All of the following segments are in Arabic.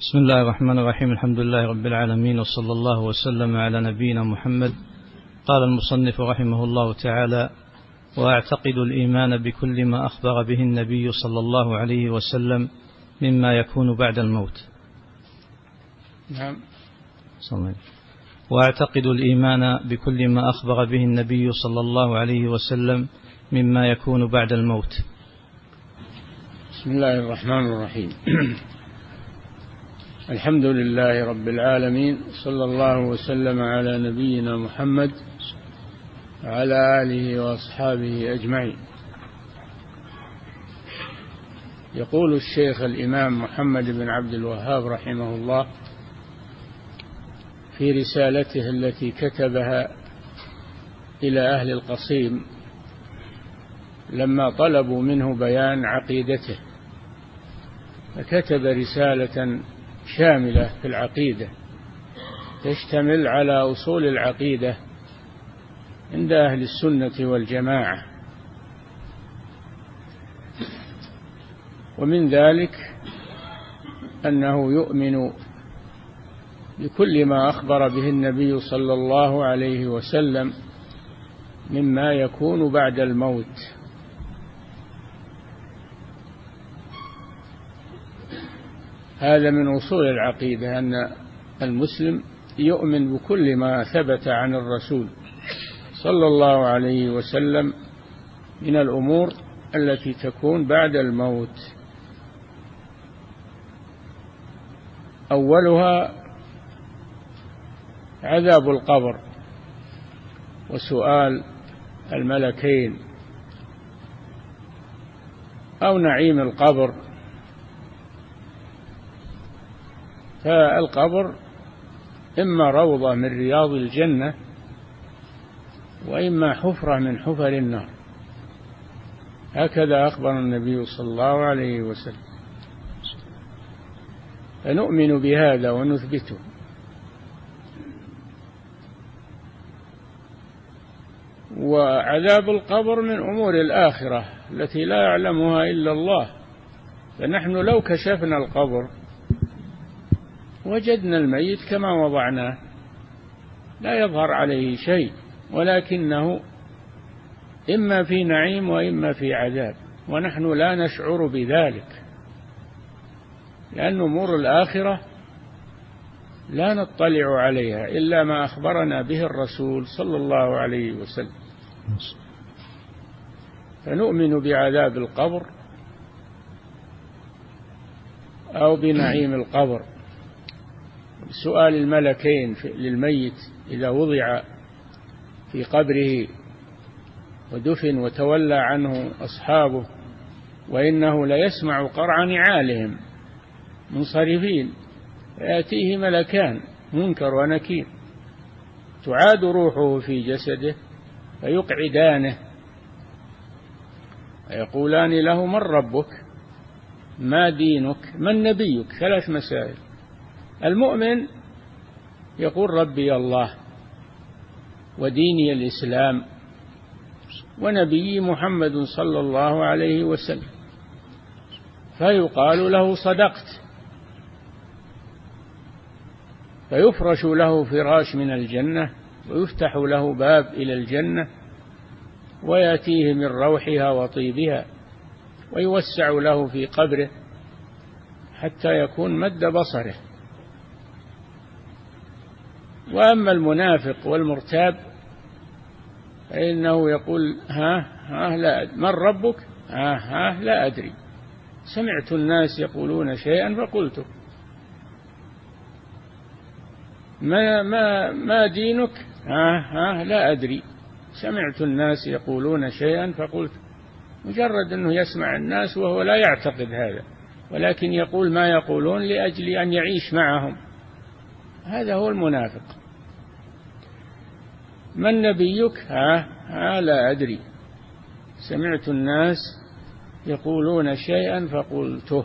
بسم الله الرحمن الرحيم الحمد لله رب العالمين وصلى الله وسلم على نبينا محمد. قال المصنف رحمه الله تعالى وأعتقد الإيمان بكل ما أخبر به النبي صلى الله عليه وسلم مما يكون بعد الموت. نعم. صلى وأعتقد الإيمان بكل ما أخبر به النبي صلى الله عليه وسلم مما يكون بعد الموت. بسم الله الرحمن الرحيم. الحمد لله رب العالمين صلى الله وسلم على نبينا محمد وعلى آله وأصحابه أجمعين. يقول الشيخ الإمام محمد بن عبد الوهاب رحمه الله في رسالته التي كتبها إلى أهل القصيم لما طلبوا منه بيان عقيدته فكتب رسالة شاملة في العقيدة تشتمل على أصول العقيدة عند أهل السنة والجماعة. ومن ذلك أنه يؤمن بكل ما أخبر به النبي صلى الله عليه وسلم مما يكون بعد الموت. هذا من أصول العقيدة أن المسلم يؤمن بكل ما ثبت عن الرسول صلى الله عليه وسلم من الأمور التي تكون بعد الموت. أولها عذاب القبر وسؤال الملكين أو نعيم القبر. فالقبر إما روضة من رياض الجنة وإما حفرة من حفر النار. هكذا أخبر النبي صلى الله عليه وسلم. فنؤمن بهذا ونثبته. وعذاب القبر من أمور الآخرة التي لا يعلمها إلا الله. فنحن لو كشفنا القبر وجدنا الميت كما وضعناه لا يظهر عليه شيء ولكنه إما في نعيم وإما في عذاب ونحن لا نشعر بذلك. لأن أمور الآخرة لا نطلع عليها إلا ما أخبرنا به الرسول صلى الله عليه وسلم. فنؤمن بعذاب القبر أو بنعيم القبر. سؤال الملكين للميت إذا وضع في قبره ودفن وتولى عنه أصحابه وإنه ليسمع قرع نعالهم منصرفين فيأتيه ملكان منكر ونكير. تعاد روحه في جسده فيقعدانه. ويقولان له من ربك؟ ما دينك؟ من نبيك؟ ثلاث مسائل. المؤمن يقول ربي الله وديني الإسلام ونبي محمد صلى الله عليه وسلم فيقال له صدقت فيفرش له فراش من الجنة ويفتح له باب إلى الجنة ويأتيه من روحها وطيبها ويوسع له في قبره حتى يكون مد بصره وأما المنافق والمرتاب فإنه يقول ها ها لا من ربك؟ ها ها لا أدري. سمعت الناس يقولون شيئا فقلته ما ما ما دينك؟ ها ها لا أدري. سمعت الناس يقولون شيئا فقلت. مجرد أنه يسمع الناس وهو لا يعتقد هذا ولكن يقول ما يقولون لأجل أن يعيش معهم. هذا هو المنافق. من نبيك؟ ها, ها لا أدري. سمعت الناس يقولون شيئا فقلته.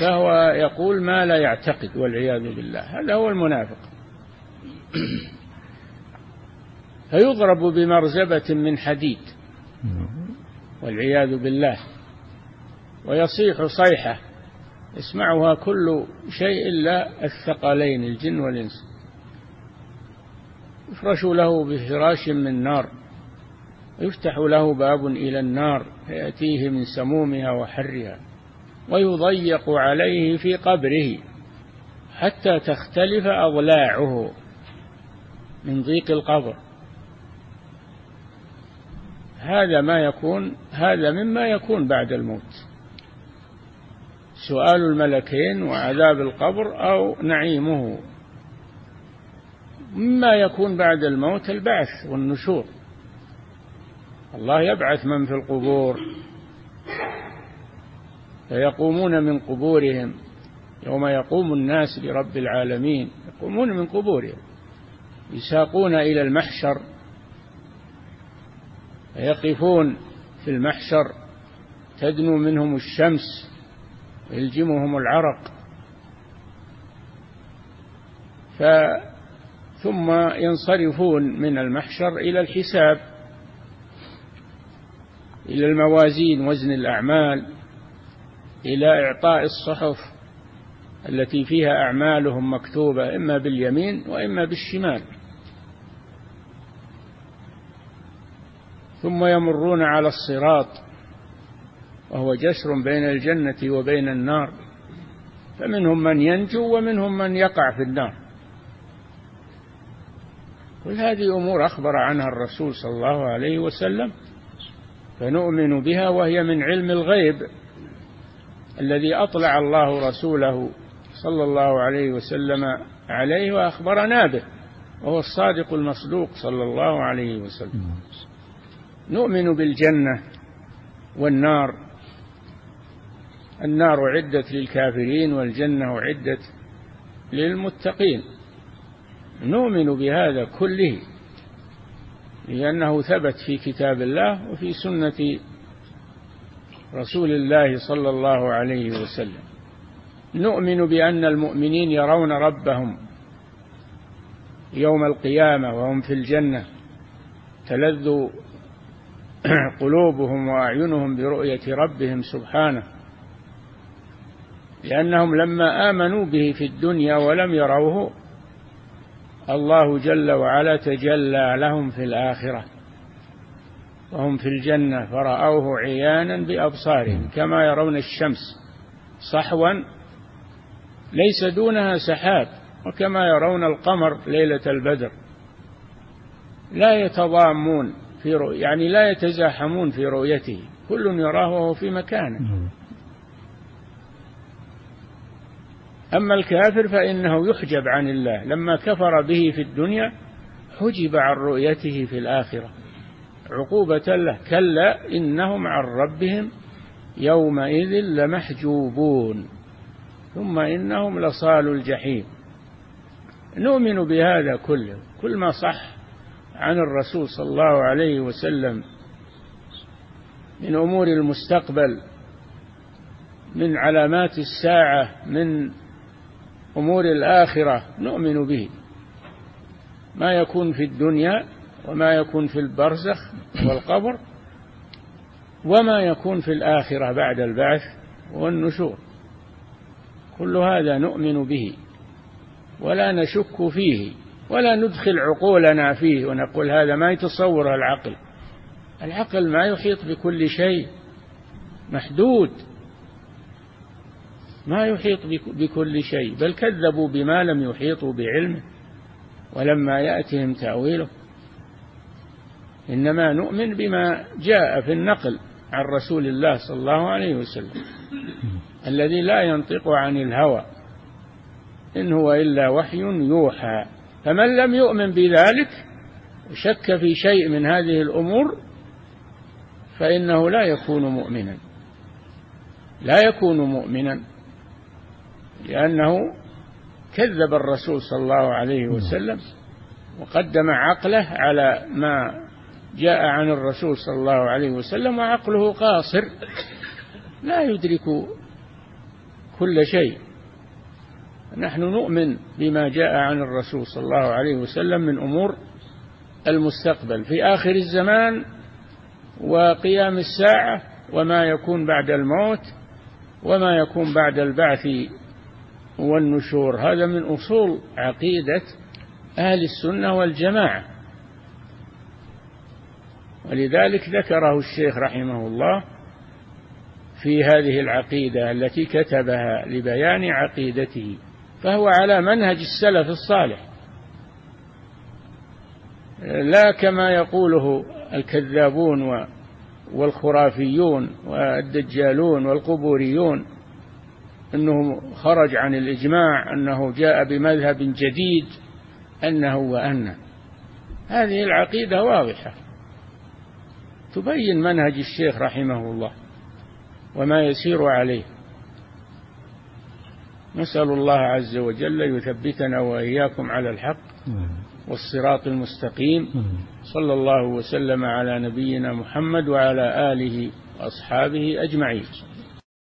فهو يقول ما لا يعتقد والعياذ بالله. هذا هو المنافق. فيضرب بمرزبة من حديد. والعياذ بالله. ويصيح صيحة. يسمعها كل شيء إلا الثقلين الجن والإنس. يفرش له بفراش من نار يفتح له باب إلى النار فيأتيه من سمومها وحرها ويضيق عليه في قبره حتى تختلف أضلاعه من ضيق القبر. هذا ما يكون هذا مما يكون بعد الموت. سؤال الملكين وعذاب القبر أو نعيمه. مما يكون بعد الموت البعث والنشور. الله يبعث من في القبور. فيقومون من قبورهم. يوم يقوم الناس لرب العالمين. يقومون من قبورهم. يساقون إلى المحشر. فيقفون في المحشر. تدنو منهم الشمس. ويلجمهم العرق. ف ثم ينصرفون من المحشر إلى الحساب إلى الموازين وزن الأعمال إلى إعطاء الصحف التي فيها أعمالهم مكتوبة إما باليمين وإما بالشمال. ثم يمرون على الصراط وهو جسر بين الجنة وبين النار فمنهم من ينجو ومنهم من يقع في النار. كل هذه أمور أخبر عنها الرسول صلى الله عليه وسلم فنؤمن بها وهي من علم الغيب الذي أطلع الله رسوله صلى الله عليه وسلم عليه وأخبرنا به وهو الصادق المصدوق صلى الله عليه وسلم. نؤمن بالجنة والنار. النار عدت للكافرين والجنة عدت للمتقين. نؤمن بهذا كله لأنه ثبت في كتاب الله وفي سنة رسول الله صلى الله عليه وسلم. نؤمن بأن المؤمنين يرون ربهم يوم القيامة وهم في الجنة تلذ قلوبهم وأعينهم برؤية ربهم سبحانه لأنهم لما آمنوا به في الدنيا ولم يروه الله جل وعلا تجلى لهم في الآخرة. وهم في الجنة. فرأوه عيانا بأبصارهم كما يرون الشمس صحوا ليس دونها سحاب وكما يرون القمر ليلة البدر. لا يتضامون في رؤية يعني لا يتزاحمون في رؤيته. كل يراه وهو في مكانه. أما الكافر فإنه يحجب عن الله. لما كفر به في الدنيا حجب عن رؤيته في الآخرة. عقوبة له. كلا إنهم عن ربهم يومئذ لمحجوبون. ثم إنهم لصال الجحيم. نؤمن بهذا كله. كل ما صح عن الرسول صلى الله عليه وسلم من أمور المستقبل من علامات الساعة من أمور الآخرة نؤمن به. ما يكون في الدنيا وما يكون في البرزخ والقبر وما يكون في الآخرة بعد البعث والنشور. كل هذا نؤمن به ولا نشك فيه ولا ندخل عقولنا فيه ونقول هذا ما يتصوره العقل. العقل ما يحيط بكل شيء محدود. ما يحيط بكل شيء بل كذبوا بما لم يحيطوا بعلمه ولما يأتهم تأويله. إنما نؤمن بما جاء في النقل عن رسول الله صلى الله عليه وسلم الذي لا ينطق عن الهوى إن هو إلا وحي يوحى. فمن لم يؤمن بذلك وشك في شيء من هذه الأمور فإنه لا يكون مؤمنا. لا يكون مؤمنا. لأنه كذب الرسول صلى الله عليه وسلم وقدم عقله على ما جاء عن الرسول صلى الله عليه وسلم وعقله قاصر لا يدرك كل شيء. نحن نؤمن بما جاء عن الرسول صلى الله عليه وسلم من أمور المستقبل. في آخر الزمان وقيام الساعة وما يكون بعد الموت وما يكون بعد البعث والنشور. هذا من أصول عقيدة أهل السنة والجماعة. ولذلك ذكره الشيخ رحمه الله في هذه العقيدة التي كتبها لبيان عقيدته فهو على منهج السلف الصالح. لا كما يقوله الكذابون والخرافيون والدجالون والقبوريون أنه خرج عن الإجماع أنه جاء بمذهب جديد أنه وانه هذه العقيدة واضحة. تبين منهج الشيخ رحمه الله وما يسير عليه. نسأل الله عز وجل يثبتنا وإياكم على الحق والصراط المستقيم. صلى الله وسلم على نبينا محمد وعلى آله وأصحابه أجمعين.